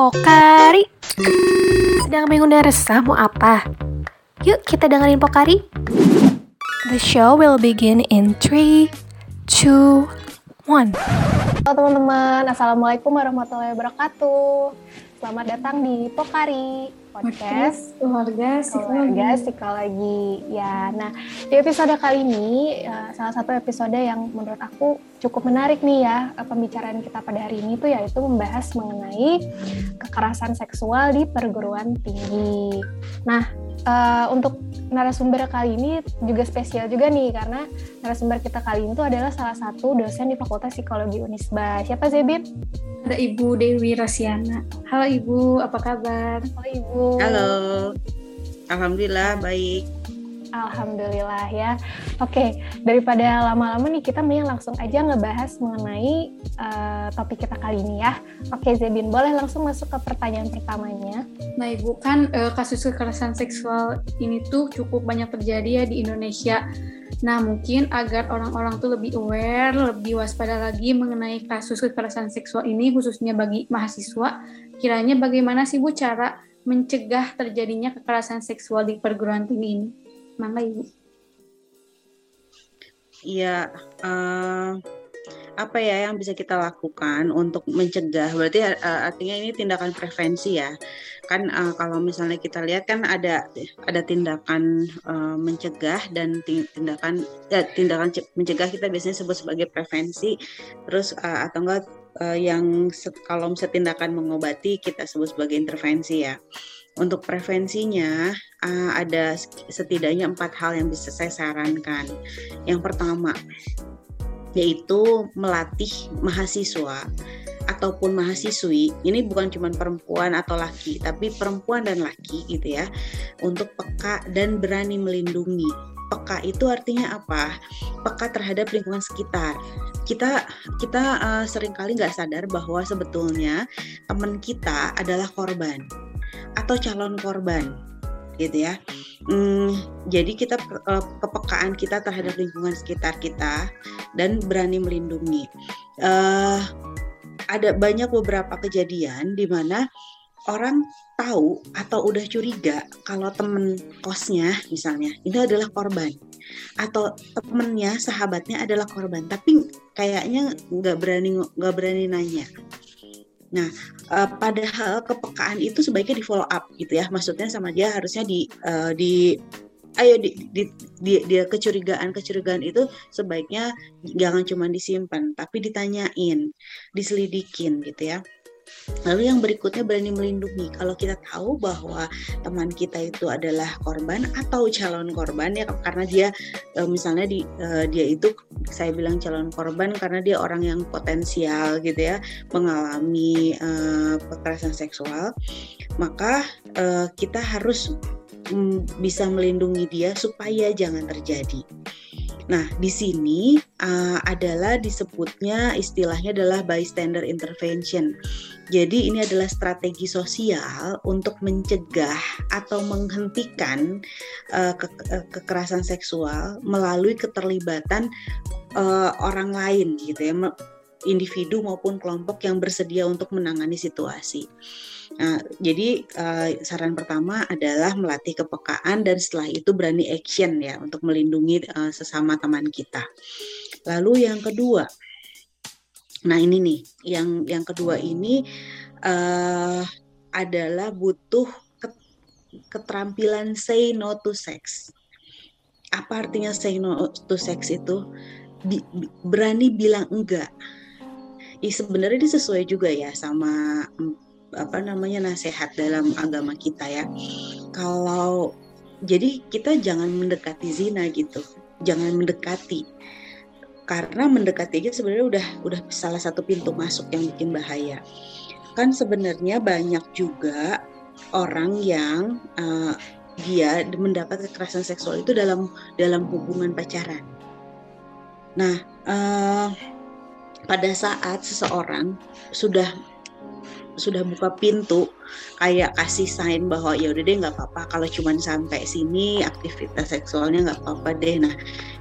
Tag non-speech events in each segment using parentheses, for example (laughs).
Pokari. Sedang bingung dan resah mau apa? Yuk kita dengerin Pokari. The show will begin in 3, 2, 1 Halo teman-teman, Assalamualaikum warahmatullahi wabarakatuh. Selamat datang di Pokari Podcast. Keluarga Keluarga Psikologi Ya, nah di episode kali ini ya, Salah satu episode yang menurut aku cukup menarik nih ya Pembicaraan kita pada hari ini tuh yaitu membahas mengenai Kekerasan seksual di perguruan tinggi Nah, uh, untuk narasumber kali ini juga spesial juga nih karena narasumber kita kali ini tuh adalah salah satu dosen di Fakultas Psikologi Unisba. Siapa Zebib? Ada Ibu Dewi Rosiana. Halo Ibu, apa kabar? Halo Ibu. Halo. Alhamdulillah baik. Alhamdulillah ya. Oke, daripada lama-lama nih kita mending langsung aja ngebahas mengenai uh, topik kita kali ini ya. Oke Zebin, boleh langsung masuk ke pertanyaan pertamanya. Nah Ibu, kan uh, kasus kekerasan seksual ini tuh cukup banyak terjadi ya di Indonesia. Nah mungkin agar orang-orang tuh lebih aware, lebih waspada lagi mengenai kasus kekerasan seksual ini khususnya bagi mahasiswa, kiranya bagaimana sih Bu cara mencegah terjadinya kekerasan seksual di perguruan tinggi ini? Ibu. Iya, uh, apa ya yang bisa kita lakukan untuk mencegah? Berarti uh, artinya ini tindakan prevensi ya. Kan uh, kalau misalnya kita lihat kan ada ada tindakan uh, mencegah dan tindakan ya, tindakan mencegah kita biasanya sebut sebagai prevensi. Terus uh, atau enggak uh, yang kalau misalnya tindakan mengobati kita sebut sebagai intervensi ya. Untuk prevensinya uh, ada setidaknya empat hal yang bisa saya sarankan. Yang pertama yaitu melatih mahasiswa ataupun mahasiswi. Ini bukan cuma perempuan atau laki tapi perempuan dan laki gitu ya untuk peka dan berani melindungi. Peka itu artinya apa? Peka terhadap lingkungan sekitar. Kita kita uh, sering kali nggak sadar bahwa sebetulnya teman kita adalah korban atau calon korban gitu ya. Hmm, jadi kita uh, kepekaan kita terhadap lingkungan sekitar kita dan berani melindungi. Uh, ada banyak beberapa kejadian di mana orang tahu atau udah curiga kalau temen kosnya misalnya ini adalah korban atau temennya sahabatnya adalah korban tapi kayaknya nggak berani nggak berani nanya Nah, uh, padahal kepekaan itu sebaiknya di follow up gitu ya. Maksudnya sama dia harusnya di uh, di ayo di, di, di, dia kecurigaan kecurigaan itu sebaiknya jangan cuma disimpan tapi ditanyain diselidikin gitu ya Lalu yang berikutnya berani melindungi. Kalau kita tahu bahwa teman kita itu adalah korban atau calon korban ya karena dia e, misalnya di e, dia itu saya bilang calon korban karena dia orang yang potensial gitu ya mengalami kekerasan seksual, maka kita harus mm, bisa melindungi dia supaya jangan terjadi. Nah, di sini uh, adalah disebutnya istilahnya adalah bystander intervention. Jadi ini adalah strategi sosial untuk mencegah atau menghentikan uh, ke kekerasan seksual melalui keterlibatan uh, orang lain gitu ya, individu maupun kelompok yang bersedia untuk menangani situasi. Nah, jadi uh, saran pertama adalah melatih kepekaan dan setelah itu berani action ya untuk melindungi uh, sesama teman kita. Lalu yang kedua, nah ini nih, yang yang kedua ini uh, adalah butuh keterampilan say no to sex. Apa artinya say no to sex itu? Bi berani bilang enggak. Ya, sebenarnya ini sesuai juga ya sama apa namanya nasihat dalam agama kita ya. Kalau jadi kita jangan mendekati zina gitu, jangan mendekati karena mendekati aja sebenarnya udah udah salah satu pintu masuk yang bikin bahaya. Kan sebenarnya banyak juga orang yang uh, dia mendapat kekerasan seksual itu dalam dalam hubungan pacaran. Nah, uh, pada saat seseorang sudah sudah buka pintu kayak kasih sign bahwa ya udah deh nggak apa-apa. Kalau cuman sampai sini aktivitas seksualnya nggak apa-apa deh. Nah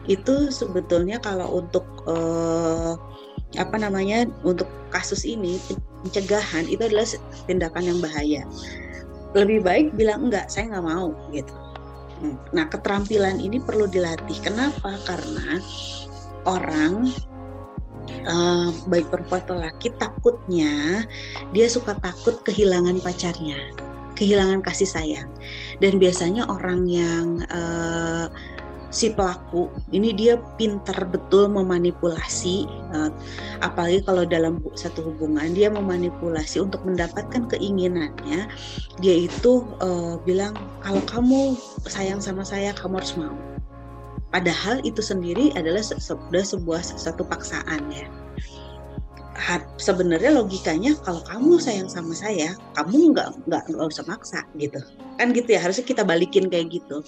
itu sebetulnya kalau untuk uh, apa namanya untuk kasus ini pencegahan itu adalah tindakan yang bahaya. Lebih baik bilang enggak saya nggak mau gitu. Hmm, nah keterampilan ini perlu dilatih. Kenapa? Karena orang uh, baik perempuan atau laki takutnya dia suka takut kehilangan pacarnya kehilangan kasih sayang. Dan biasanya orang yang uh, si pelaku ini dia pintar betul memanipulasi uh, apalagi kalau dalam satu hubungan dia memanipulasi untuk mendapatkan keinginannya dia itu uh, bilang kalau kamu sayang sama saya kamu harus mau padahal itu sendiri adalah sudah sebuah satu paksaan ya. Sebenarnya logikanya kalau kamu sayang sama saya kamu nggak nggak nggak usah maksa gitu. Kan gitu ya harusnya kita balikin kayak gitu.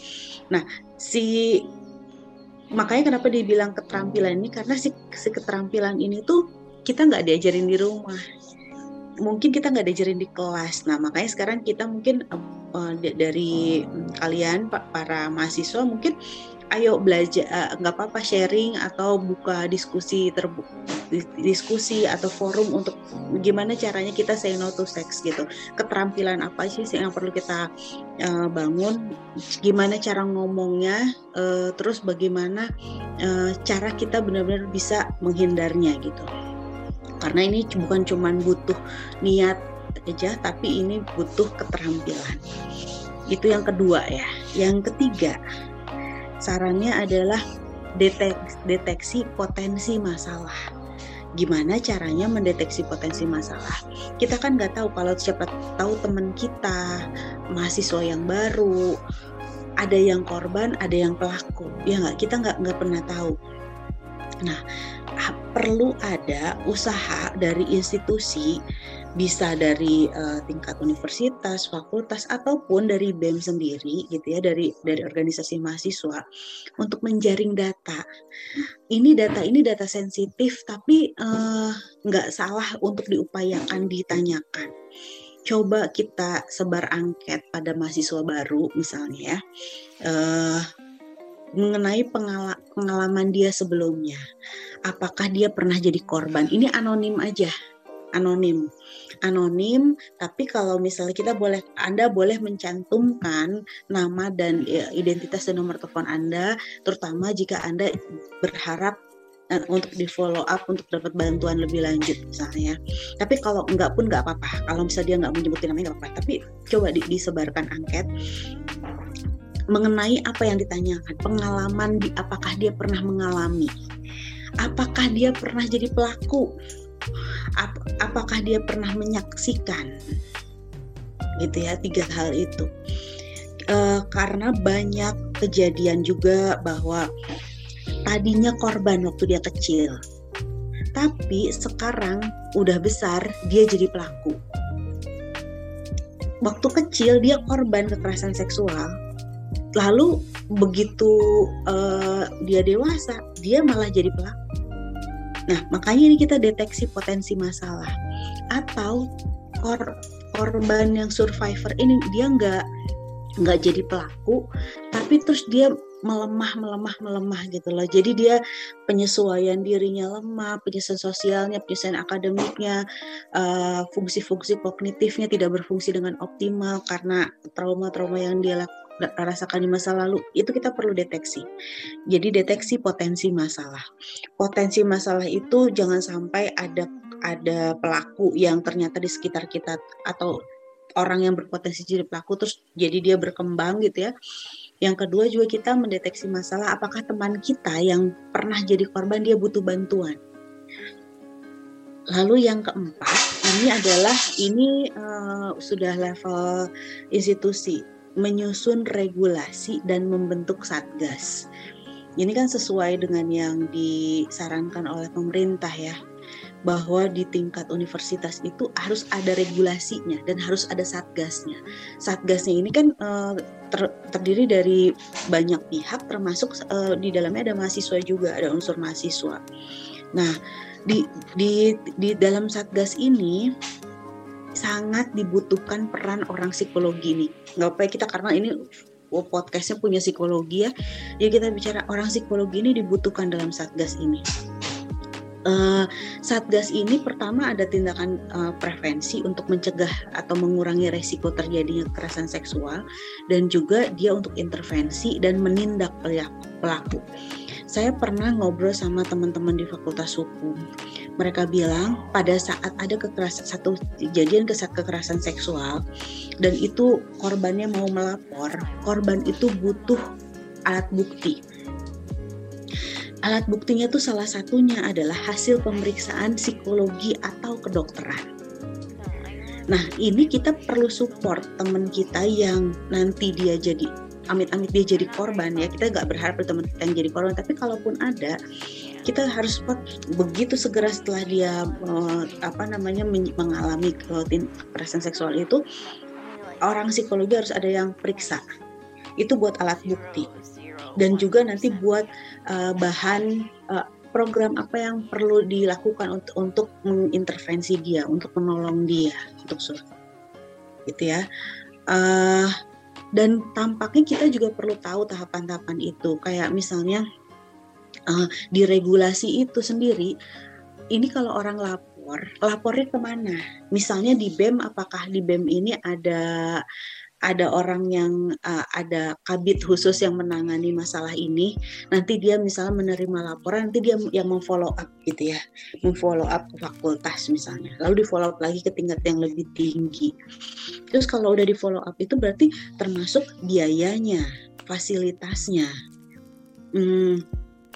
Nah si makanya kenapa dibilang keterampilan ini? Karena si, si keterampilan ini tuh kita nggak diajarin di rumah. Mungkin kita nggak diajarin di kelas. Nah makanya sekarang kita mungkin uh, dari kalian para mahasiswa mungkin ayo belajar eh, nggak apa-apa sharing atau buka diskusi terbuka diskusi atau forum untuk gimana caranya kita say no to sex gitu. Keterampilan apa sih yang perlu kita uh, bangun? Gimana cara ngomongnya? Uh, terus bagaimana uh, cara kita benar-benar bisa menghindarnya gitu. Karena ini bukan cuma butuh niat aja tapi ini butuh keterampilan. Itu yang kedua ya. Yang ketiga sarannya adalah deteksi, deteksi potensi masalah. Gimana caranya mendeteksi potensi masalah? Kita kan nggak tahu kalau siapa tahu teman kita, mahasiswa yang baru, ada yang korban, ada yang pelaku. Ya nggak, kita nggak nggak pernah tahu. Nah, perlu ada usaha dari institusi bisa dari uh, tingkat universitas, fakultas ataupun dari BEM sendiri gitu ya dari dari organisasi mahasiswa untuk menjaring data. Ini data ini data sensitif tapi uh, nggak salah untuk diupayakan ditanyakan. Coba kita sebar angket pada mahasiswa baru misalnya ya. Uh, mengenai pengalaman dia sebelumnya. Apakah dia pernah jadi korban? Ini anonim aja anonim. Anonim, tapi kalau misalnya kita boleh Anda boleh mencantumkan nama dan ya, identitas dan nomor telepon Anda, terutama jika Anda berharap uh, untuk di follow up untuk dapat bantuan lebih lanjut misalnya. Tapi kalau enggak pun enggak apa-apa. Kalau misalnya dia enggak menyebutin namanya enggak apa-apa. Tapi coba di, disebarkan angket mengenai apa yang ditanyakan, pengalaman di apakah dia pernah mengalami, apakah dia pernah jadi pelaku ap apakah dia pernah menyaksikan? Gitu ya tiga hal itu. E, karena banyak kejadian juga bahwa tadinya korban waktu dia kecil tapi sekarang udah besar dia jadi pelaku. Waktu kecil dia korban kekerasan seksual lalu begitu uh, dia dewasa dia malah jadi pelaku Nah, makanya ini kita deteksi potensi masalah. Atau kor korban yang survivor ini dia nggak nggak jadi pelaku, tapi terus dia melemah melemah melemah gitu loh jadi dia penyesuaian dirinya lemah penyesuaian sosialnya penyesuaian akademiknya uh, fungsi-fungsi kognitifnya tidak berfungsi dengan optimal karena trauma-trauma yang dia rasakan di masa lalu itu kita perlu deteksi. Jadi deteksi potensi masalah. Potensi masalah itu jangan sampai ada ada pelaku yang ternyata di sekitar kita atau orang yang berpotensi jadi pelaku terus jadi dia berkembang gitu ya. Yang kedua juga kita mendeteksi masalah apakah teman kita yang pernah jadi korban dia butuh bantuan. Lalu yang keempat ini adalah ini uh, sudah level institusi menyusun regulasi dan membentuk satgas. Ini kan sesuai dengan yang disarankan oleh pemerintah ya bahwa di tingkat universitas itu harus ada regulasinya dan harus ada satgasnya. Satgasnya ini kan uh, ter, terdiri dari banyak pihak termasuk uh, di dalamnya ada mahasiswa juga, ada unsur mahasiswa. Nah, di di di dalam satgas ini sangat dibutuhkan peran orang psikologi nih. Nggak apa kita karena ini oh, podcastnya punya psikologi ya. Jadi kita bicara orang psikologi ini dibutuhkan dalam satgas ini Uh, Satgas ini pertama ada tindakan uh, prevensi untuk mencegah atau mengurangi resiko terjadinya kekerasan seksual dan juga dia untuk intervensi dan menindak pelaku. Saya pernah ngobrol sama teman-teman di Fakultas Hukum. Mereka bilang pada saat ada kekerasan satu kejadian kekerasan seksual dan itu korbannya mau melapor, korban itu butuh alat bukti Alat buktinya itu salah satunya adalah hasil pemeriksaan psikologi atau kedokteran. Nah, ini kita perlu support teman kita yang nanti dia jadi amit-amit dia jadi korban ya. Kita nggak berharap teman kita yang jadi korban, tapi kalaupun ada, kita harus begitu segera setelah dia uh, apa namanya mengalami kekerasan seksual itu, orang psikologi harus ada yang periksa. Itu buat alat bukti dan juga nanti buat uh, bahan uh, program apa yang perlu dilakukan untuk untuk mengintervensi dia, untuk menolong dia, untuk sur, gitu ya. Uh, dan tampaknya kita juga perlu tahu tahapan-tahapan itu, kayak misalnya uh, di regulasi itu sendiri, ini kalau orang lapor, lapornya ke mana? Misalnya di BEM, apakah di BEM ini ada ada orang yang uh, ada kabit khusus yang menangani masalah ini? Nanti dia misalnya menerima laporan nanti dia yang memfollow up gitu ya memfollow up ke fakultas misalnya lalu di follow up lagi ke tingkat yang lebih tinggi. Terus kalau udah di follow up itu berarti termasuk biayanya fasilitasnya. Hmm,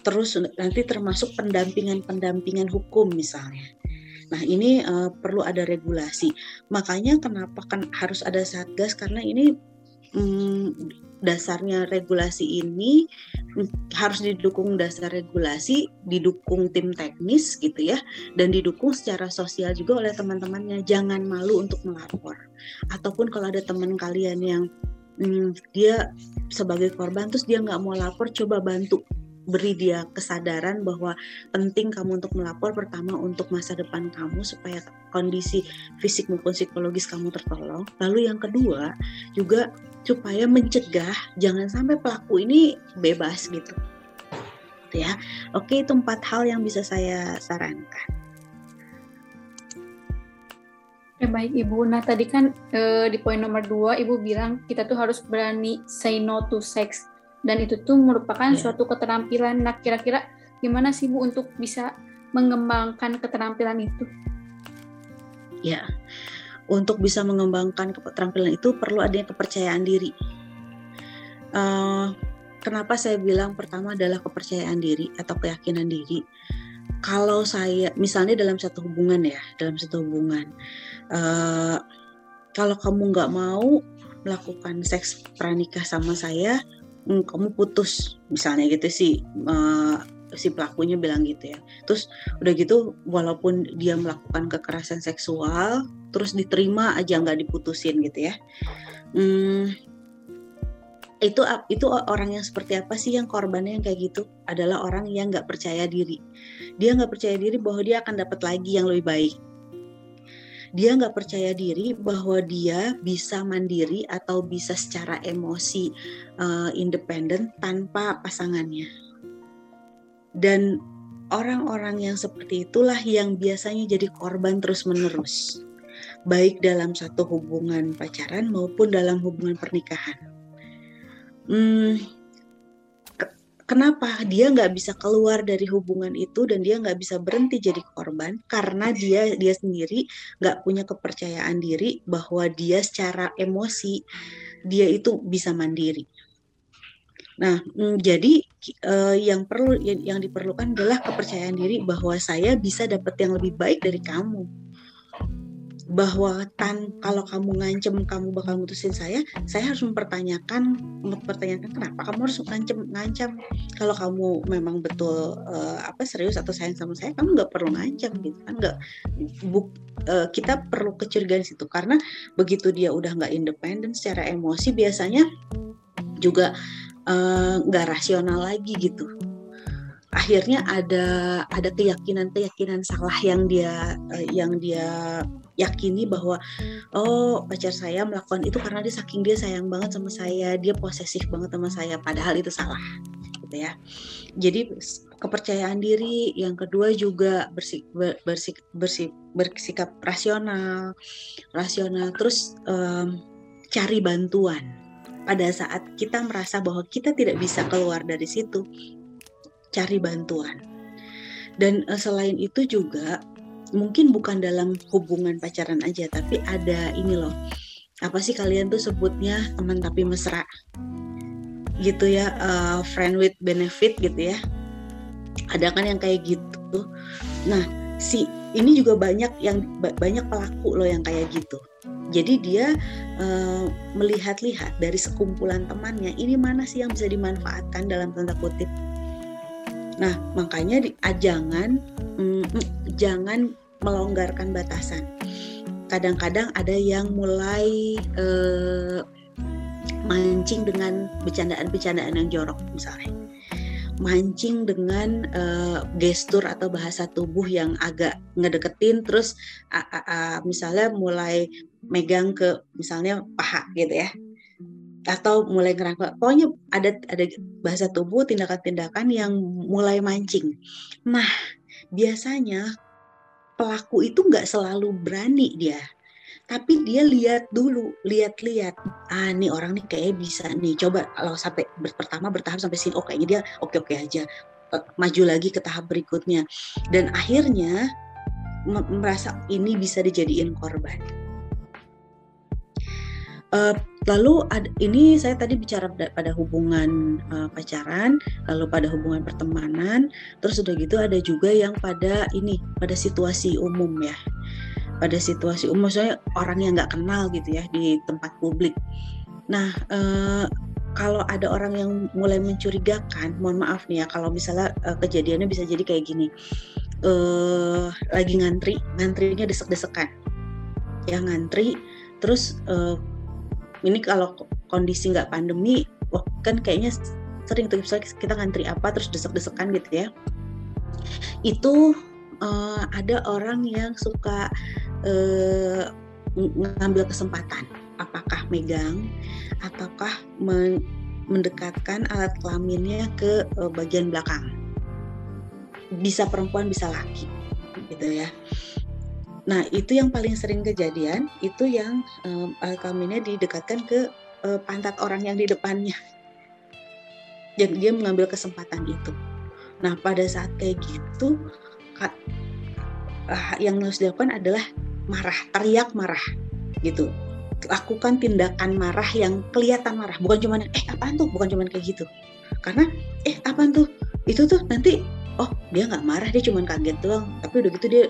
terus nanti termasuk pendampingan-pendampingan hukum misalnya Nah, ini uh, perlu ada regulasi. Makanya kenapa kan harus ada satgas karena ini um, dasarnya regulasi ini harus didukung dasar regulasi, didukung tim teknis gitu ya, dan didukung secara sosial juga oleh teman-temannya. Jangan malu untuk melapor. Ataupun kalau ada teman kalian yang hmm, dia sebagai korban terus dia nggak mau lapor, coba bantu beri dia kesadaran bahwa penting kamu untuk melapor pertama untuk masa depan kamu supaya kondisi fisik maupun psikologis kamu tertolong. Lalu yang kedua juga supaya mencegah jangan sampai pelaku ini bebas gitu. Ya, oke itu empat hal yang bisa saya sarankan. Ya baik Ibu. Nah tadi kan e, di poin nomor dua Ibu bilang kita tuh harus berani say no to sex dan itu tuh merupakan yeah. suatu keterampilan. Nah, kira-kira gimana sih Bu untuk bisa mengembangkan keterampilan itu? Ya, untuk bisa mengembangkan keterampilan itu perlu adanya kepercayaan diri. Uh, kenapa saya bilang pertama adalah kepercayaan diri atau keyakinan diri? Kalau saya, misalnya dalam satu hubungan ya, dalam satu hubungan, uh, kalau kamu nggak mau melakukan seks pranikah sama saya, hm, kamu putus misalnya gitu sih uh, si pelakunya bilang gitu ya. Terus udah gitu walaupun dia melakukan kekerasan seksual terus diterima aja nggak diputusin gitu ya. Hmm, itu itu orang yang seperti apa sih yang korbannya yang kayak gitu? Adalah orang yang nggak percaya diri. Dia nggak percaya diri bahwa dia akan dapat lagi yang lebih baik dia nggak percaya diri bahwa dia bisa mandiri atau bisa secara emosi uh, independen tanpa pasangannya. Dan orang-orang yang seperti itulah yang biasanya jadi korban terus-menerus, baik dalam satu hubungan pacaran maupun dalam hubungan pernikahan. Hmm, kenapa dia nggak bisa keluar dari hubungan itu dan dia nggak bisa berhenti jadi korban karena dia dia sendiri nggak punya kepercayaan diri bahwa dia secara emosi dia itu bisa mandiri. Nah, mm, jadi uh, yang perlu yang diperlukan adalah kepercayaan diri bahwa saya bisa dapat yang lebih baik dari kamu bahwa tan kalau kamu ngancem kamu bakal mutusin saya, saya harus mempertanyakan mempertanyakan kenapa kamu harus ngancem ngancam. Kalau kamu memang betul uh, apa serius atau sayang sama saya, kamu nggak perlu ngancam gitu kan nggak. Buk uh, kita perlu kecurigaan situ karena begitu dia udah nggak independen secara emosi biasanya juga eh, nggak uh, rasional lagi gitu akhirnya ada ada keyakinan keyakinan salah yang dia uh, yang dia yakini bahwa oh pacar saya melakukan itu karena dia saking dia sayang banget sama saya dia posesif banget sama saya padahal itu salah gitu gitu ya. Jadi kepercayaan diri, yang kedua juga bersik, bersik, bersik, bersikap rasional, rasional terus um, cari bantuan pada saat kita merasa bahwa kita tidak bisa keluar dari situ, cari bantuan. Dan uh, selain itu juga mungkin bukan dalam hubungan pacaran aja, tapi ada ini loh. Apa sih kalian tuh sebutnya teman tapi mesra? Gitu ya uh, friend with benefit gitu ya. Ada kan yang kayak gitu? Nah si ini juga banyak yang banyak pelaku loh yang kayak gitu. Jadi dia uh, melihat-lihat dari sekumpulan temannya ini mana sih yang bisa dimanfaatkan dalam tanda kutip nah makanya di, jangan mm, jangan melonggarkan batasan. Kadang-kadang ada yang mulai uh, mancing dengan bercandaan-bercandaan yang jorok misalnya. Mancing dengan uh, gestur atau bahasa tubuh yang agak ngedeketin terus uh, uh, uh, misalnya mulai megang ke misalnya paha gitu ya atau mulai ngerangkul pokoknya ada ada bahasa tubuh tindakan-tindakan yang mulai mancing. Nah biasanya pelaku itu nggak selalu berani dia. Tapi dia lihat dulu lihat-lihat. Ah nih orang nih kayak bisa nih. Coba kalau sampai pertama bertahap sampai sini oh kayaknya dia oke-oke aja. Maju lagi ke tahap berikutnya. Dan akhirnya merasa ini bisa dijadiin korban uh, lalu ad, ini saya tadi bicara pada hubungan uh, pacaran lalu pada hubungan pertemanan terus udah gitu ada juga yang pada ini pada situasi umum ya. Pada situasi umum saya orang yang nggak kenal gitu ya di tempat publik. Nah uh, kalau ada orang yang mulai mencurigakan, mohon maaf nih ya, kalau misalnya uh, kejadiannya bisa jadi kayak gini, uh, lagi ngantri, ngantrinya desek-desekan, ya ngantri, terus uh, ini kalau kondisi nggak pandemi wah kan kayaknya sering tuh kita ngantri apa terus desek-desekan gitu ya. Itu uh, ada orang yang suka uh, ngambil kesempatan. Apakah megang ataukah men mendekatkan alat kelaminnya ke uh, bagian belakang. Bisa perempuan bisa laki gitu ya Nah, itu yang paling sering kejadian, itu yang kelaminnya didekatkan ke uh, pantat orang yang di depannya. Dan dia mengambil kesempatan itu. Nah, pada saat kayak gitu, kak, uh, yang harus dilakukan adalah marah, teriak marah, gitu. Lakukan tindakan marah yang kelihatan marah, bukan cuma eh apaan tuh, bukan cuma kayak gitu. Karena eh apaan tuh, itu tuh nanti oh dia nggak marah dia cuma kaget doang, tapi udah gitu dia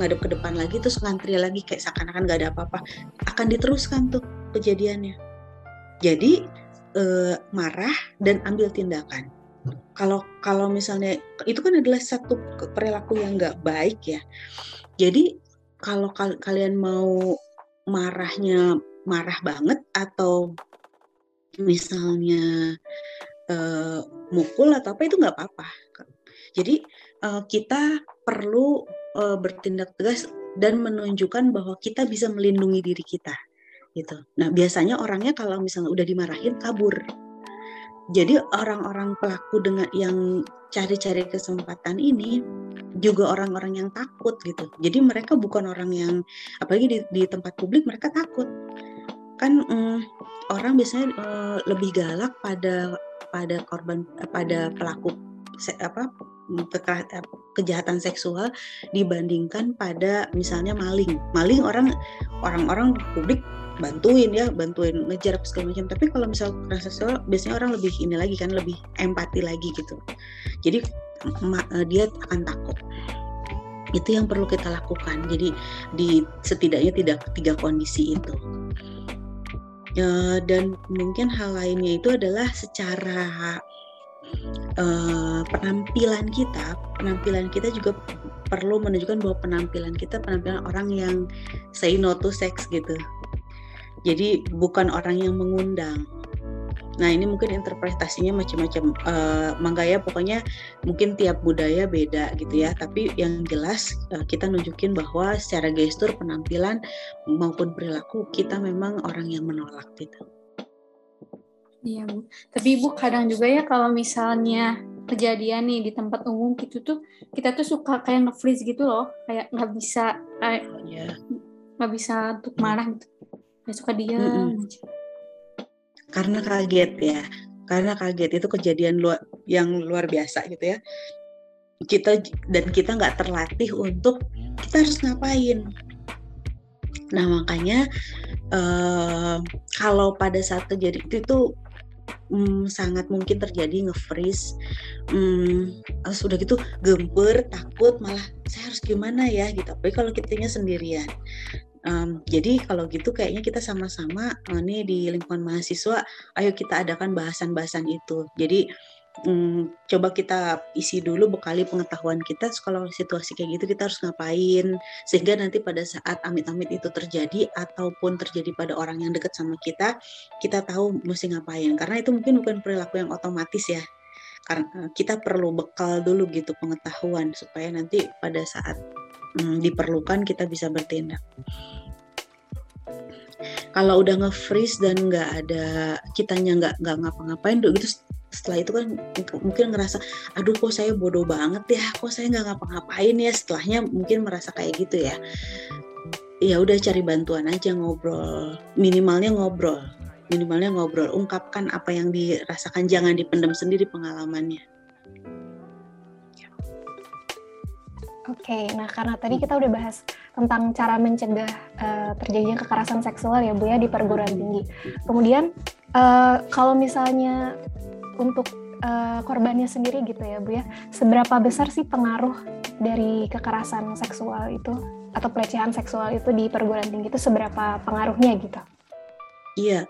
ngadep ke depan lagi terus ngantri lagi kayak seakan-akan gak ada apa-apa. Akan diteruskan tuh kejadiannya. Jadi eh, marah dan ambil tindakan. Kalau kalau misalnya itu kan adalah satu perilaku yang nggak baik ya. Jadi kalau kal kalian mau marahnya marah banget atau misalnya uh, mukul atau apa itu nggak apa-apa. Jadi uh, kita perlu uh, bertindak tegas dan menunjukkan bahwa kita bisa melindungi diri kita gitu. Nah, biasanya orangnya kalau misalnya udah dimarahin kabur. Jadi orang-orang pelaku dengan yang cari-cari kesempatan ini juga orang-orang yang takut gitu. Jadi mereka bukan orang yang apalagi di, di tempat publik mereka takut. Kan um, orang biasanya uh, lebih galak pada pada korban pada pelaku apa kejahatan seksual dibandingkan pada misalnya maling. Maling orang orang-orang publik bantuin ya, bantuin ngejar segala macam. Tapi kalau misal kekerasan seksual biasanya orang lebih ini lagi kan lebih empati lagi gitu. Jadi eh, dia akan takut. Itu yang perlu kita lakukan. Jadi di setidaknya tidak tiga kondisi itu. Uh, dan mungkin hal lainnya itu adalah secara uh, penampilan kita, penampilan kita juga perlu menunjukkan bahwa penampilan kita penampilan orang yang say no to sex gitu. Jadi bukan orang yang mengundang. Nah ini mungkin interpretasinya macam-macam. Uh, Manggaya pokoknya mungkin tiap budaya beda gitu ya. Tapi yang jelas uh, kita nunjukin bahwa secara gestur, penampilan maupun perilaku kita memang orang yang menolak gitu. Iya bu. Tapi bu kadang juga ya kalau misalnya kejadian nih di tempat umum gitu tuh kita tuh suka kayak nge-freeze gitu loh, kayak nggak bisa kayak ya nggak bisa untuk marah gitu. Kayak suka diam. Mm-mm. aja. karena kaget ya karena kaget itu kejadian luar yang luar biasa gitu ya kita dan kita nggak terlatih untuk kita harus ngapain nah makanya eh, kalau pada saat terjadi itu mm, sangat mungkin terjadi nge-freeze. Hmm, terus udah gitu gemper takut malah saya harus gimana ya gitu. Tapi kalau kitanya sendirian. Em, jadi kalau gitu kayaknya kita sama-sama eh, nih di lingkungan mahasiswa ayo kita adakan bahasan-bahasan itu. Jadi mm, coba kita isi dulu bekali pengetahuan kita kalau situasi kayak gitu kita harus ngapain? Sehingga nanti pada saat amit-amit itu terjadi ataupun terjadi pada orang yang dekat sama kita kita tahu mesti ngapain. Karena itu mungkin bukan perilaku yang otomatis ya. Karena eh, kita perlu bekal dulu gitu pengetahuan supaya nanti pada saat mm, diperlukan kita bisa bertindak. Kalau udah nge-freeze dan nggak ada kitanya nggak nggak ngapa-ngapain gitu setelah itu kan mungkin ngerasa aduh kok saya bodoh banget ya? Kok saya nggak ngapa-ngapain ya? Setelahnya mungkin merasa kayak gitu ya. Ya udah cari bantuan aja ngobrol. Minimalnya ngobrol. Minimalnya ngobrol. Ungkapkan apa yang dirasakan. Jangan dipendam sendiri pengalamannya. Oke, nah karena tadi kita udah bahas tentang cara mencegah eh, terjadinya kekerasan seksual ya Bu ya di perguruan tinggi. Kemudian eh, kalau misalnya untuk eh, korbannya sendiri gitu ya Bu ya, seberapa besar sih pengaruh dari kekerasan seksual itu atau pelecehan seksual itu di perguruan tinggi itu seberapa pengaruhnya gitu? Iya,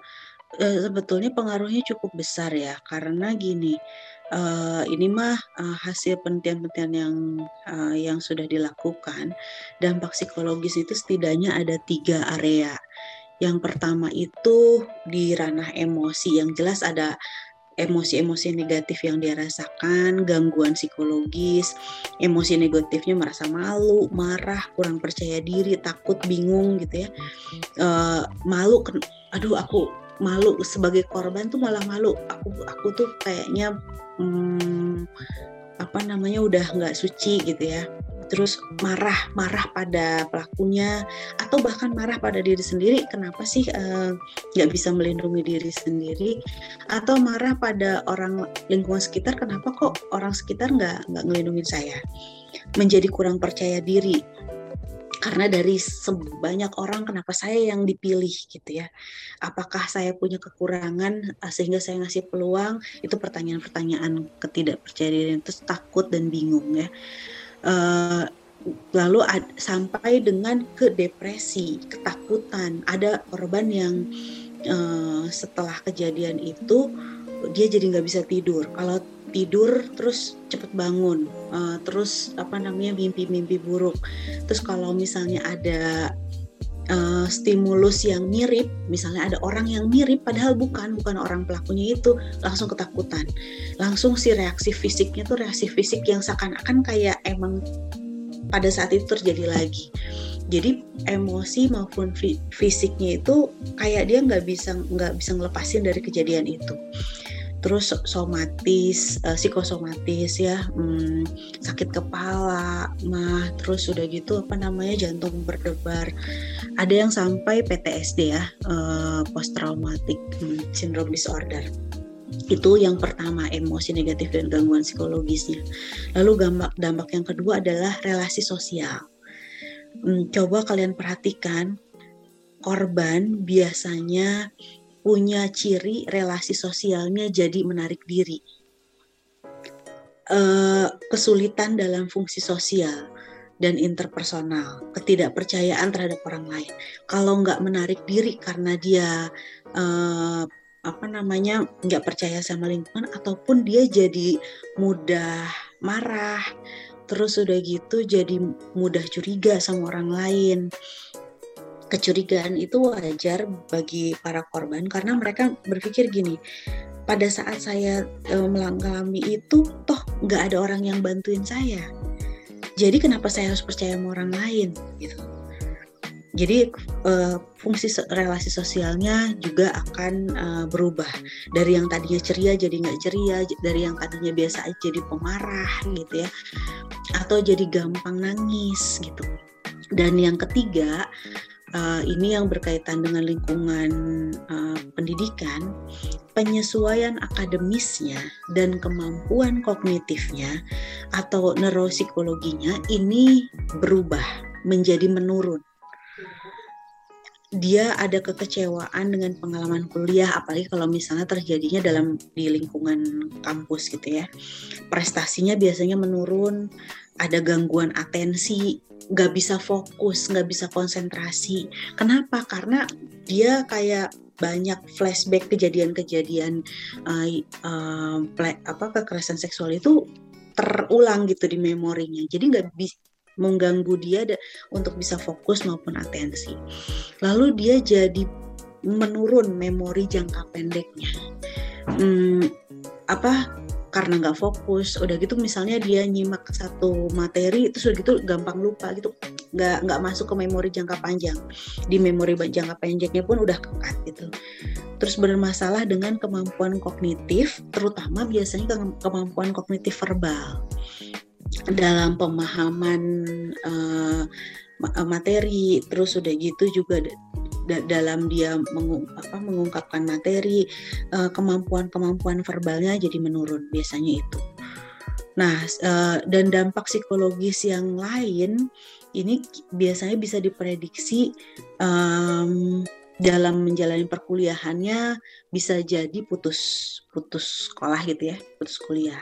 eh, sebetulnya pengaruhnya cukup besar ya, karena gini, eh, ini mah eh, hasil penelitian-penelitian yang eh, yang sudah dilakukan, dampak psikologis itu setidaknya ada tiga area. Yang pertama itu di ranah emosi, yang jelas ada emosi-emosi negatif yang dia rasakan, gangguan psikologis, emosi negatifnya merasa malu, marah, kurang percaya diri, takut, bingung gitu ya. Eh, malu, aduh aku malu sebagai korban tuh malah malu. Aku aku tuh kayaknya hmm, apa namanya udah nggak suci gitu ya. Terus marah, marah pada pelakunya atau bahkan marah pada diri sendiri. Kenapa sih eh, nggak bisa melindungi diri sendiri? Atau marah pada orang lingkungan sekitar? Kenapa kok orang sekitar nggak nggak ngelindungin saya? Menjadi kurang percaya diri karena dari sebanyak orang kenapa saya yang dipilih gitu ya apakah saya punya kekurangan uh, sehingga saya ngasih peluang itu pertanyaan-pertanyaan ketidakpercayaan terus takut dan bingung ya Eh, lalu ad- sampai dengan ke depresi ketakutan. Ada korban yang eh, setelah kejadian itu dia jadi nggak bisa tidur. Kalau tidur terus cepet bangun. Eh, terus apa namanya mimpi-mimpi buruk. Terus kalau misalnya ada eh, stimulus yang mirip misalnya ada orang yang mirip padahal bukan bukan orang pelakunya itu langsung ketakutan. Langsung si reaksi fisiknya tuh reaksi fisik yang seakan-akan kayak emang pada saat itu terjadi lagi. Jadi emosi maupun fi- fisiknya itu kayak dia nggak bisa nggak bisa ngelepasin dari kejadian itu terus so- somatis eh, psikosomatis ya hmm, sakit kepala mah terus udah gitu apa namanya jantung berdebar. Ada yang sampai PTSD ya eh, post traumatic hmm, syndrome disorder. Itu yang pertama emosi negatif dan gangguan psikologisnya. Lalu dampak dampak yang kedua adalah relasi sosial. Hmm, coba kalian perhatikan korban biasanya punya ciri relasi sosialnya jadi menarik diri Eh, kesulitan dalam fungsi sosial dan interpersonal, ketidakpercayaan terhadap orang lain. Kalau nggak menarik diri karena dia eh, apa namanya nggak percaya sama lingkungan, ataupun dia jadi mudah marah, terus udah gitu jadi mudah curiga sama orang lain. Kecurigaan itu wajar bagi para korban karena mereka berpikir gini, pada saat saya eh, mengalami itu toh nggak ada orang yang bantuin saya. Jadi kenapa saya harus percaya sama orang lain gitu. Jadi uh, fungsi relasi sosialnya juga akan uh, berubah. Dari yang tadinya ceria jadi nggak ceria, dari yang tadinya biasa jadi pemarah gitu ya, atau jadi gampang nangis gitu. Dan yang ketiga uh, ini yang berkaitan dengan lingkungan uh, pendidikan, penyesuaian akademisnya dan kemampuan kognitifnya atau neuropsikologinya ini berubah menjadi menurun dia ada kekecewaan dengan pengalaman kuliah apalagi kalau misalnya terjadinya dalam di lingkungan kampus gitu ya. Prestasinya biasanya menurun ada gangguan atensi nggak bisa fokus nggak bisa konsentrasi. Kenapa? Karena dia kayak banyak flashback kejadian-kejadian uh, uh, apa kekerasan seksual itu terulang gitu di memorinya. Jadi nggak bisa mengganggu dia untuk bisa fokus maupun atensi. Lalu dia jadi menurun memori jangka pendeknya. Hmm, apa karena nggak fokus udah gitu misalnya dia nyimak satu materi itu sudah gitu gampang lupa gitu nggak nggak masuk ke memori jangka panjang di memori jangka panjangnya pun udah kekat gitu terus bermasalah dengan kemampuan kognitif terutama biasanya kemampuan kognitif verbal dalam pemahaman uh, materi terus udah gitu juga dalam dia mengung, apa, mengungkapkan materi uh, kemampuan-kemampuan verbalnya jadi menurun biasanya itu. Nah, uh, dan dampak psikologis yang lain ini biasanya bisa diprediksi um, dalam menjalani perkuliahannya bisa jadi putus putus sekolah gitu ya, putus kuliah.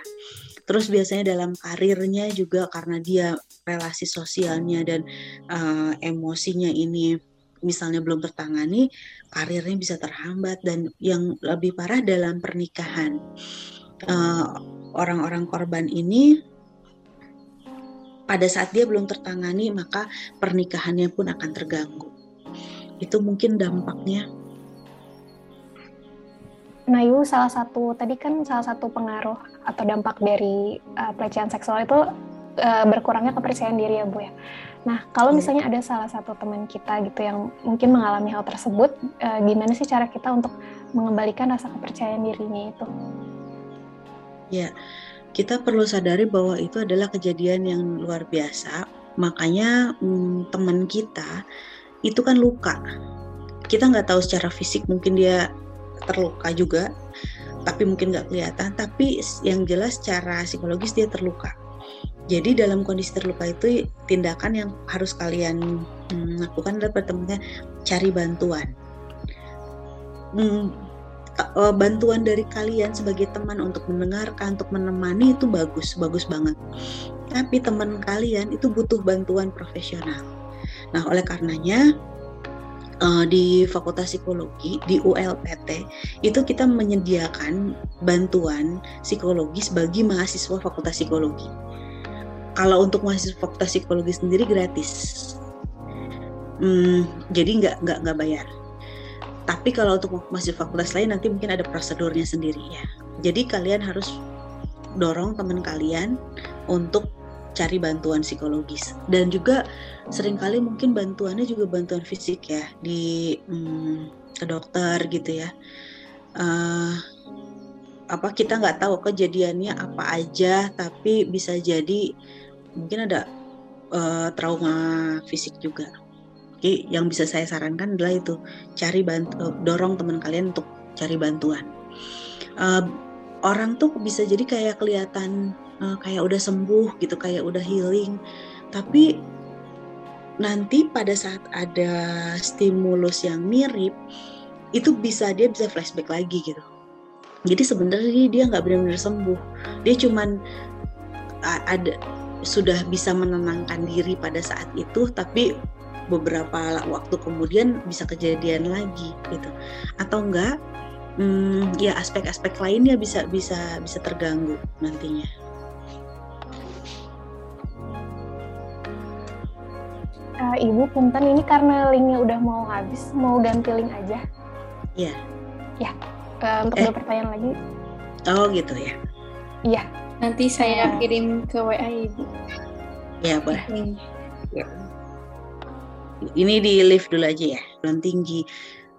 Terus biasanya dalam karirnya juga karena dia relasi sosialnya dan uh, emosinya ini misalnya belum tertangani, karirnya bisa terhambat dan yang lebih parah dalam pernikahan. orang eh, orang-orang korban ini pada saat dia belum tertangani maka pernikahannya pun akan terganggu. Itu mungkin dampaknya Nah, salah satu tadi kan salah satu pengaruh atau dampak dari uh, pelecehan seksual itu uh, berkurangnya kepercayaan diri ya, Bu ya. Nah, kalau iya. misalnya ada salah satu teman kita gitu yang mungkin mengalami hal tersebut, uh, gimana sih cara kita untuk mengembalikan rasa kepercayaan dirinya itu? Ya, kita perlu sadari bahwa itu adalah kejadian yang luar biasa. Makanya hmm, teman kita itu kan luka. Kita nggak tahu secara fisik mungkin dia terluka juga tapi mungkin nggak kelihatan tapi yang jelas secara psikologis dia terluka. Jadi dalam kondisi terluka itu tindakan yang harus kalian hmm, lakukan adalah pertemuannya cari bantuan. Hmm, e, bantuan dari kalian sebagai teman untuk mendengarkan untuk menemani itu bagus bagus banget. Tapi teman kalian itu butuh bantuan profesional. Nah oleh karenanya uh, di Fakultas Psikologi di ULPT itu kita menyediakan bantuan psikologis bagi mahasiswa Fakultas Psikologi. Kalau untuk mahasiswa Fakultas Psikologi sendiri gratis, hmm, jadi nggak nggak nggak bayar. Tapi kalau untuk mahasiswa fakultas lain nanti mungkin ada prosedurnya sendiri ya. Jadi kalian harus dorong teman kalian untuk cari bantuan psikologis. Dan juga sering kali mungkin bantuannya juga bantuan fisik ya di hmm, ke dokter gitu ya. Uh, apa kita nggak tahu kejadiannya apa aja tapi bisa jadi mungkin ada uh, trauma fisik juga. Oke, yang bisa saya sarankan adalah itu cari bantu dorong teman kalian untuk cari bantuan. Uh, orang tuh bisa jadi kayak kelihatan uh, kayak udah sembuh gitu kayak udah healing. Tapi nanti pada saat ada stimulus yang mirip itu bisa dia bisa flashback lagi gitu. Jadi sebenarnya dia nggak benar-benar sembuh. Dia cuman ada sudah bisa menenangkan diri pada saat itu tapi beberapa waktu kemudian bisa kejadian lagi gitu. Atau enggak hmm, ya aspek-aspek lainnya bisa bisa bisa terganggu nantinya Uh, Ibu punten ini karena linknya udah mau habis, mau ganti link aja. Iya. Ya. Uh, untuk eh. pertanyaan lagi. Oh gitu ya. Iya. Nanti saya uh, kirim ke WA Ibu. Iya boleh. Ya. ini di lift dulu aja ya, perguruan tinggi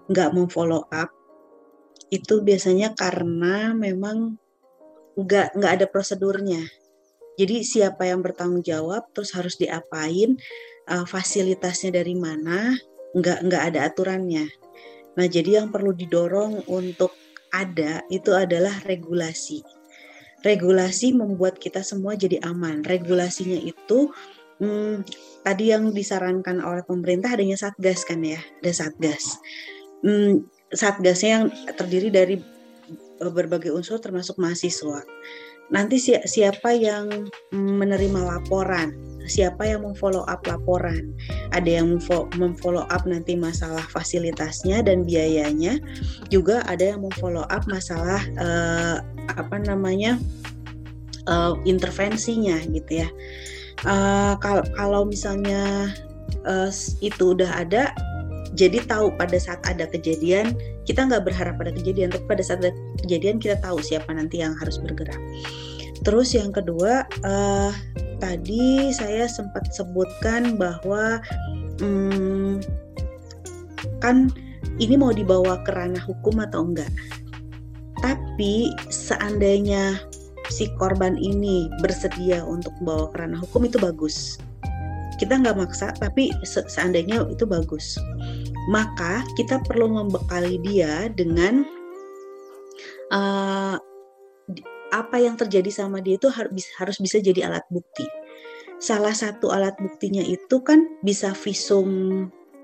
nggak mau follow up itu biasanya karena memang nggak nggak ada prosedurnya. Jadi siapa yang bertanggung jawab, terus harus diapain, uh, fasilitasnya dari mana, nggak nggak ada aturannya. Nah jadi yang perlu didorong untuk ada itu adalah regulasi. Regulasi membuat kita semua jadi aman. Regulasinya itu hmm, tadi yang disarankan oleh pemerintah adanya satgas kan ya, ada satgas. Hmm, satgasnya yang terdiri dari berbagai unsur termasuk mahasiswa. Nanti si siapa yang menerima laporan, siapa yang memfollow up laporan, ada yang memfollow up nanti masalah fasilitasnya dan biayanya, juga ada yang memfollow up masalah uh, apa namanya uh, intervensinya gitu ya. Uh, kalau misalnya uh, itu udah ada, jadi tahu pada saat ada kejadian kita nggak berharap pada kejadian tapi pada saat ada kejadian kita tahu siapa nanti yang harus bergerak terus yang kedua uh, tadi saya sempat sebutkan bahwa hmm, kan ini mau dibawa ke ranah hukum atau enggak? Tapi seandainya si korban ini bersedia untuk membawa ke ranah hukum itu bagus. Kita nggak maksa tapi seandainya itu bagus. Maka kita perlu membekali dia dengan uh, apa yang terjadi sama dia itu harus bisa jadi alat bukti. Salah satu alat buktinya itu kan bisa visum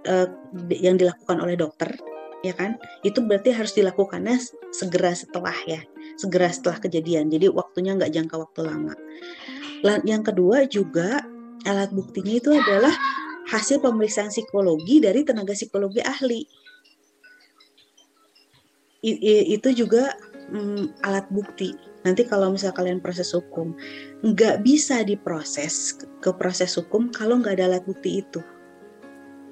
uh, yang dilakukan oleh dokter, ya kan? Itu berarti harus dilakukannya segera setelah ya, segera setelah kejadian. Jadi waktunya nggak jangka waktu lama. Yang kedua juga alat buktinya itu adalah hasil pemeriksaan psikologi dari tenaga psikologi ahli. I, i, itu juga mm, alat bukti. Nanti kalau misalnya kalian proses hukum, nggak bisa diproses ke proses hukum kalau nggak ada alat bukti itu.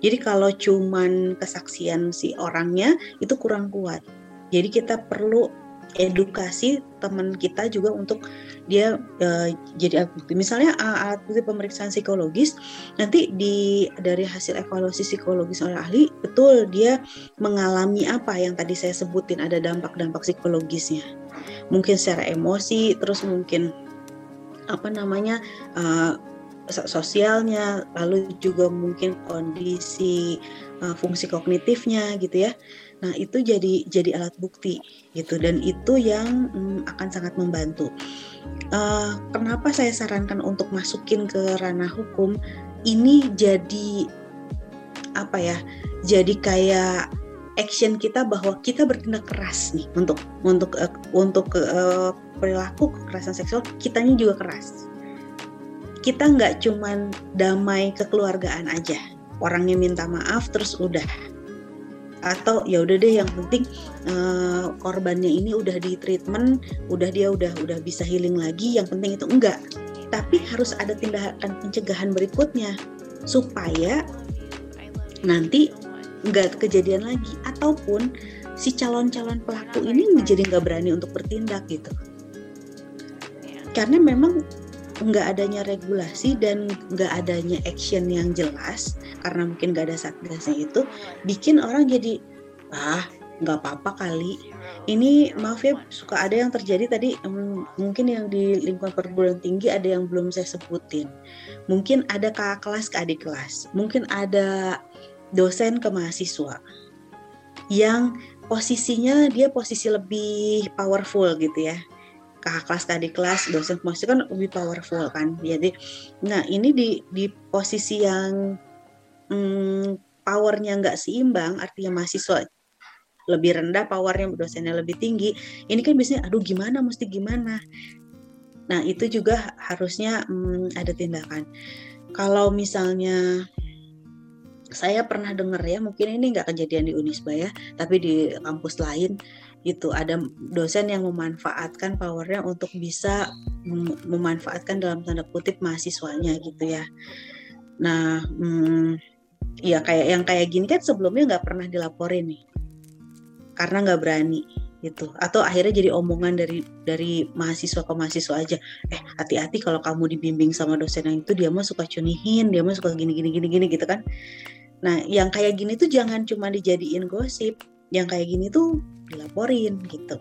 Jadi kalau cuman kesaksian si orangnya itu kurang kuat. Jadi kita perlu edukasi teman kita juga untuk dia uh, jadi alat bukti. Misalnya uh, alat bukti pemeriksaan psikologis nanti di dari hasil evaluasi psikologis oleh ahli betul dia mengalami apa yang tadi saya sebutin ada dampak-dampak psikologisnya. Mungkin secara emosi, terus mungkin apa namanya uh, sosialnya, lalu juga mungkin kondisi uh, fungsi kognitifnya gitu ya. Nah, itu jadi jadi alat bukti gitu dan itu yang mm, akan sangat membantu. Uh, kenapa saya sarankan untuk masukin ke ranah hukum? Ini jadi apa ya? Jadi kayak action kita bahwa kita bertindak keras nih untuk untuk uh, untuk uh, perilaku kekerasan seksual kitanya juga keras. Kita nggak cuman damai kekeluargaan aja. Orangnya minta maaf terus udah atau ya udah deh yang penting uh, korbannya ini udah di treatment, udah dia udah udah bisa healing lagi, yang penting itu enggak. Tapi harus ada tindakan pencegahan berikutnya supaya nanti enggak kejadian lagi ataupun si calon-calon pelaku ini menjadi nggak berani untuk bertindak gitu. Karena memang nggak adanya regulasi dan nggak adanya action yang jelas karena mungkin nggak ada satgasnya itu bikin orang jadi ah nggak apa-apa kali. Ini maaf ya suka ada yang terjadi tadi mungkin yang di lingkungan perguruan tinggi ada yang belum saya sebutin. Mungkin ada kakak kelas ke adik kelas mungkin ada dosen ke mahasiswa yang posisinya dia posisi lebih powerful gitu ya kakak kelas adik kelas dosen masih kan lebih powerful kan. Jadi nah ini di di posisi yang hmm, powernya nggak seimbang artinya mahasiswa lebih rendah powernya dosennya lebih tinggi ini kan biasanya aduh gimana mesti gimana? Nah itu juga harusnya hmm, ada tindakan. Kalau misalnya saya pernah dengar ya mungkin ini nggak kejadian di Unisba ya tapi di kampus lain itu ada dosen yang memanfaatkan powernya untuk bisa mem memanfaatkan dalam tanda kutip mahasiswanya gitu ya. Nah, hmm, ya kayak yang kayak gini kan sebelumnya nggak pernah dilaporin nih, karena nggak berani gitu. Atau akhirnya jadi omongan dari dari mahasiswa ke mahasiswa aja. Eh hati-hati kalau kamu dibimbing sama dosen yang itu dia mah suka cunihin, dia mah suka gini gini gini gini gitu kan. Nah, yang kayak gini tuh jangan cuma dijadiin gosip, yang kayak gini tuh dilaporin gitu.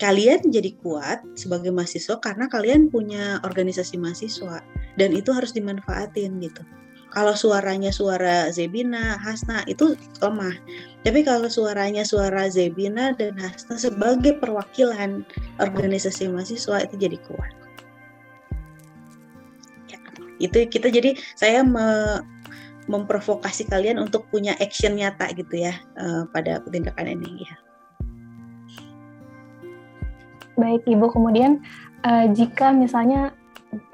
Kalian jadi kuat sebagai mahasiswa karena kalian punya organisasi mahasiswa dan itu harus dimanfaatin gitu. Kalau suaranya suara Zebina, Hasna itu lemah. Tapi kalau suaranya suara Zebina dan Hasna sebagai perwakilan organisasi mahasiswa itu jadi kuat. Ya, itu kita jadi saya me, memprovokasi kalian untuk punya action nyata gitu ya uh, pada tindakan ini ya. Baik Ibu, kemudian uh, jika misalnya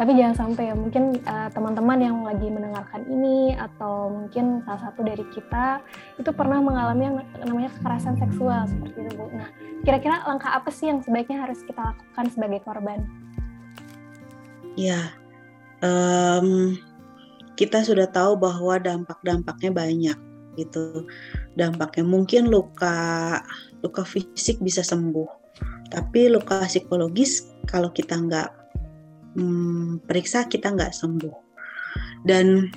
tapi jangan sampai ya mungkin uh, teman-teman yang lagi mendengarkan ini atau mungkin salah satu dari kita itu pernah mengalami yang namanya kekerasan seksual seperti itu Bu. Nah, kira-kira langkah apa sih yang sebaiknya harus kita lakukan sebagai korban? Ya, um, kita sudah tahu bahwa dampak-dampaknya banyak gitu. Dampaknya mungkin luka luka fisik bisa sembuh, tapi luka psikologis kalau kita nggak hmm, periksa kita nggak sembuh. Dan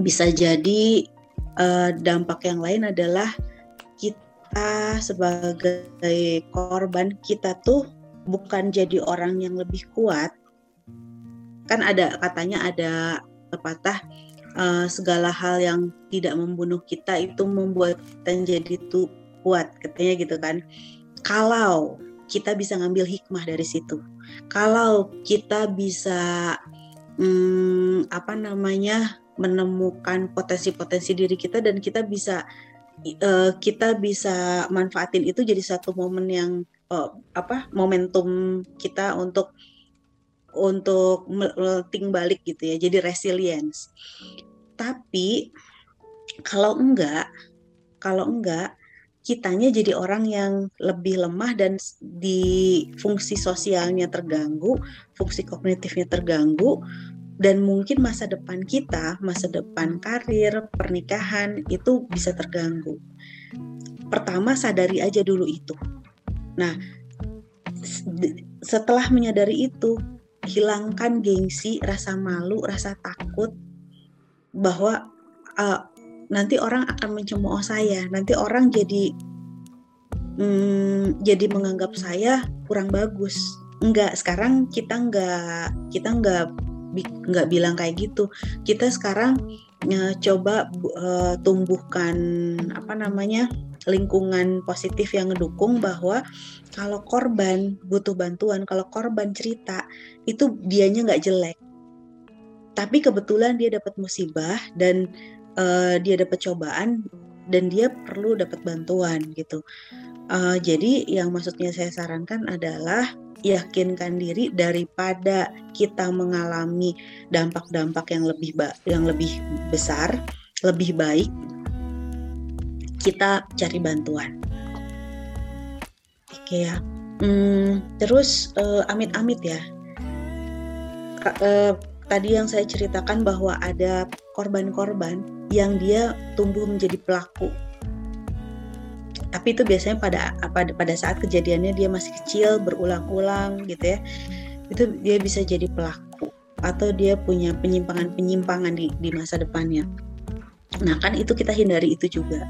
bisa jadi uh, dampak yang lain adalah kita sebagai korban kita tuh bukan jadi orang yang lebih kuat. Kan ada katanya ada pepatah uh, segala hal yang tidak membunuh kita itu membuat kita jadi tuh kuat katanya gitu kan kalau kita bisa ngambil hikmah dari situ. Kalau kita bisa hmm, apa namanya menemukan potensi-potensi diri kita dan kita bisa uh, kita bisa manfaatin itu jadi satu momen yang uh, apa momentum kita untuk untuk melting balik gitu ya jadi resilience tapi kalau enggak kalau enggak kitanya jadi orang yang lebih lemah dan di fungsi sosialnya terganggu, fungsi kognitifnya terganggu, dan mungkin masa depan kita, masa depan karir, pernikahan itu bisa terganggu. Pertama sadari aja dulu itu. Nah, setelah menyadari itu, hilangkan gengsi, rasa malu, rasa takut bahwa uh, nanti orang akan mencemooh saya nanti orang jadi hmm, jadi menganggap saya kurang bagus. Enggak sekarang kita enggak kita enggak nggak bilang kayak gitu. Kita sekarang uh, coba uh, tumbuhkan apa namanya lingkungan positif yang ngedukung bahwa kalau korban butuh bantuan kalau korban cerita itu dianya nggak jelek tapi kebetulan dia dapat musibah dan uh, dia dapat cobaan dan dia perlu dapat bantuan gitu. Uh, jadi yang maksudnya saya sarankan adalah yakinkan diri daripada kita mengalami dampak-dampak yang lebih yang lebih besar, lebih baik kita cari bantuan. Oke ya. Hmm, terus uh, amit-amit ya. Uh, tadi yang saya ceritakan bahwa ada korban-korban yang dia tumbuh menjadi pelaku. Tapi itu biasanya pada pada pada saat kejadiannya dia masih kecil berulang-ulang gitu ya. Itu dia bisa jadi pelaku atau dia punya penyimpangan-penyimpangan di di masa depannya. Nah, kan itu kita hindari itu juga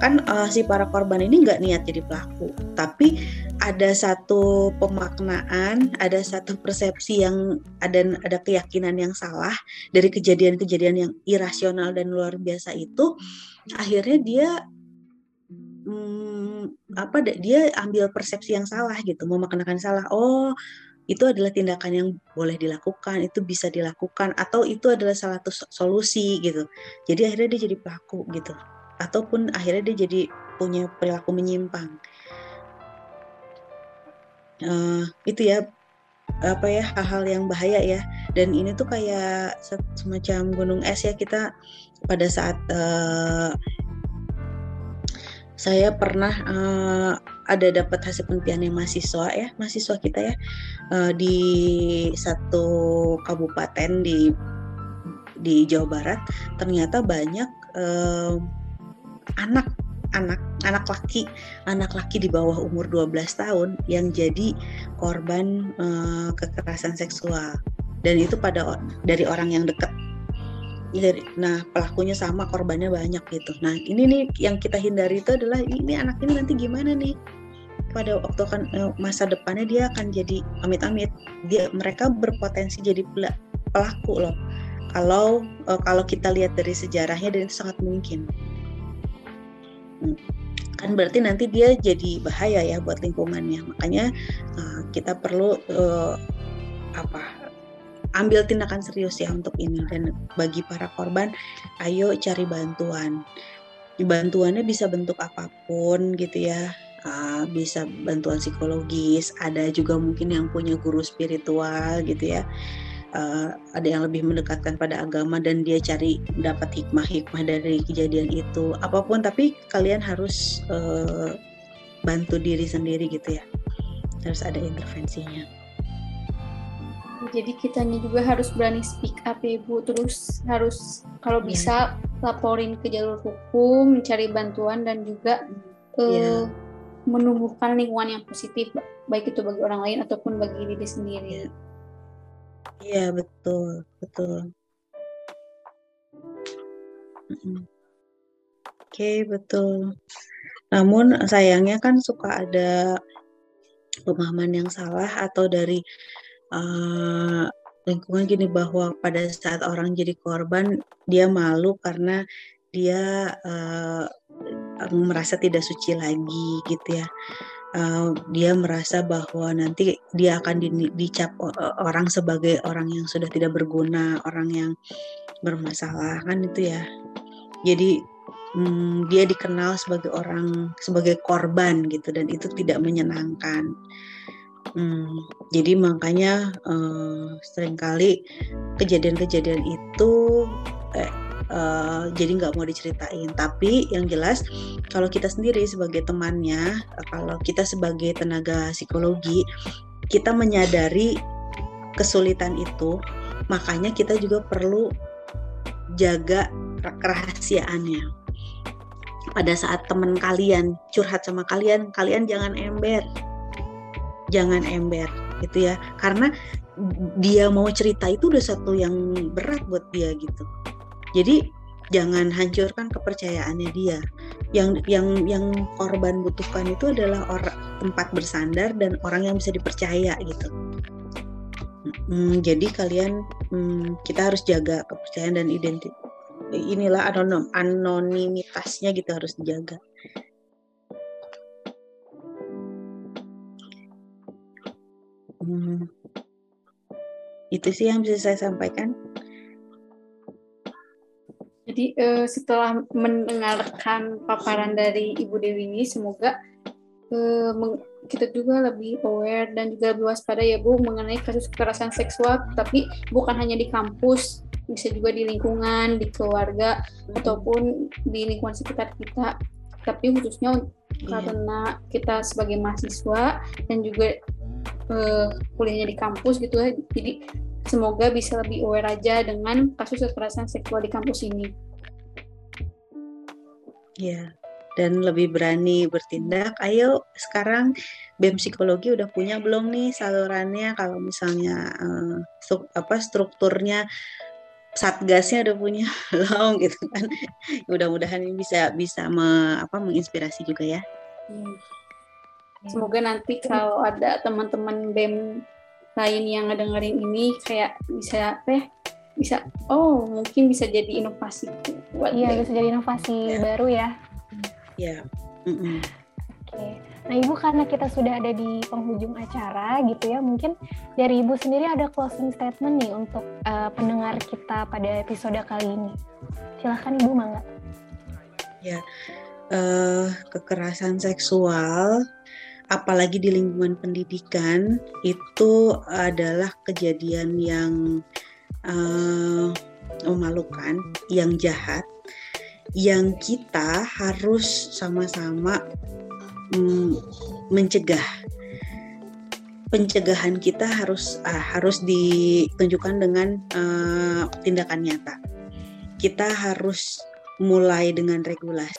kan uh, si para korban ini nggak niat jadi pelaku, tapi ada satu pemaknaan, ada satu persepsi yang ada ada keyakinan yang salah dari kejadian-kejadian yang irasional dan luar biasa itu, akhirnya dia hmm, apa dia ambil persepsi yang salah gitu, memaknakan salah. Oh, itu adalah tindakan yang boleh dilakukan, itu bisa dilakukan, atau itu adalah salah satu solusi gitu. Jadi akhirnya dia jadi pelaku gitu ataupun akhirnya dia jadi punya perilaku menyimpang uh, itu ya apa ya hal-hal yang bahaya ya dan ini tuh kayak semacam gunung es ya kita pada saat uh, saya pernah uh, ada dapat hasil penelitian yang mahasiswa ya mahasiswa kita ya uh, di satu kabupaten di di Jawa Barat. Ternyata banyak uh, anak anak anak laki anak laki di bawah umur 12 tahun yang jadi korban uh, kekerasan seksual. Dan itu pada dari orang yang dekat nah pelakunya sama korbannya banyak gitu. Nah ini nih yang kita hindari itu adalah ini anak ini nanti gimana nih? Pada waktu kan eh, masa depannya dia akan jadi amit-amit. Dia mereka berpotensi jadi pelaku loh. Kalau eh, kalau kita lihat dari sejarahnya dan itu sangat mungkin. Hmm. kan berarti nanti dia jadi bahaya ya buat lingkungannya. Makanya uh, kita perlu apa ambil tindakan serius ya untuk ini. Dan bagi para korban ayo cari bantuan. Bantuannya bisa bentuk apa pun gitu ya. Uh, bisa bantuan psikologis ada juga mungkin yang punya guru spiritual gitu ya. Uh, ada yang lebih mendekatkan pada agama dan dia cari dapat hikmah-hikmah dari kejadian itu. Apa pun tapi kalian harus uh, bantu diri sendiri gitu ya. Harus ada intervensinya jadi kitanya juga harus berani speak up ya ibu terus harus kalau iya. bisa laporin ke jalur hukum mencari bantuan dan juga yeah. uh, menumbuhkan lingkungan yang positif baik itu bagi orang lain ataupun bagi diri sendiri iya yeah. betul betul oke okay, betul namun sayangnya kan suka ada pemahaman yang salah atau dari uh, lingkungan gini bahwa pada saat orang jadi korban dia malu karena dia uh, merasa tidak suci lagi gitu ya. Uh, dia merasa bahwa nanti dia akan di, dicap orang sebagai orang yang sudah tidak berguna orang yang bermasalah kan itu ya. Jadi um, dia dikenal sebagai orang sebagai korban gitu dan itu tidak menyenangkan Hmm, jadi makanya uh, sering kali kejadian-kejadian itu eh, uh, jadi nggak mau diceritain. Tapi yang jelas kalau kita sendiri sebagai temannya, kalau kita sebagai tenaga psikologi, kita menyadari kesulitan itu, makanya kita juga perlu jaga kerahasiaannya. Pada saat teman kalian curhat sama kalian, kalian jangan ember jangan ember gitu ya. Karena dia mau cerita itu udah satu yang berat buat dia gitu. Jadi jangan hancurkan kepercayaannya dia. Yang yang yang korban butuhkan itu adalah orang tempat bersandar dan orang yang bisa dipercaya gitu. Hmm, jadi kalian hmm, kita harus jaga kepercayaan dan identitas inilah anonim anonimitasnya gitu harus dijaga Hmm. Itu sih yang bisa saya sampaikan. Jadi uh, setelah mendengarkan paparan dari Ibu Dewi ini, semoga uh, kita juga lebih aware dan juga lebih waspada ya Bu mengenai kasus kekerasan seksual, tapi bukan hanya di kampus, bisa juga di lingkungan, di keluarga, ataupun di lingkungan sekitar kita. Tapi khususnya iya. karena kita sebagai mahasiswa dan juga uh, kuliahnya di kampus gitu ya. Jadi semoga bisa lebih aware aja dengan kasus kekerasan seksual di kampus ini. Ya, dan lebih berani bertindak. Ayo sekarang BEM psikologi udah punya belum nih salurannya kalau misalnya uh, stru apa strukturnya satgasnya udah punya (laughs) belum gitu kan. Mudah-mudahan ini bisa bisa me, apa menginspirasi juga ya. Hmm. Semoga nanti kalau ada teman-teman BEM lain yang ngedengerin ini kayak bisa apa ya, bisa oh mungkin bisa jadi inovasi buat iya bisa jadi inovasi yeah. baru ya ya yeah. mm -mm. oke okay. nah ibu karena kita sudah ada di penghujung acara gitu ya mungkin dari ibu sendiri ada closing statement nih untuk uh, pendengar kita pada episode kali ini silahkan ibu mangga ya uh, kekerasan seksual apalagi di lingkungan pendidikan itu adalah kejadian yang uh, memalukan, yang jahat, yang kita harus sama-sama um, mencegah. Pencegahan kita harus uh, harus ditunjukkan dengan uh, tindakan nyata. Kita harus mulai dengan regulasi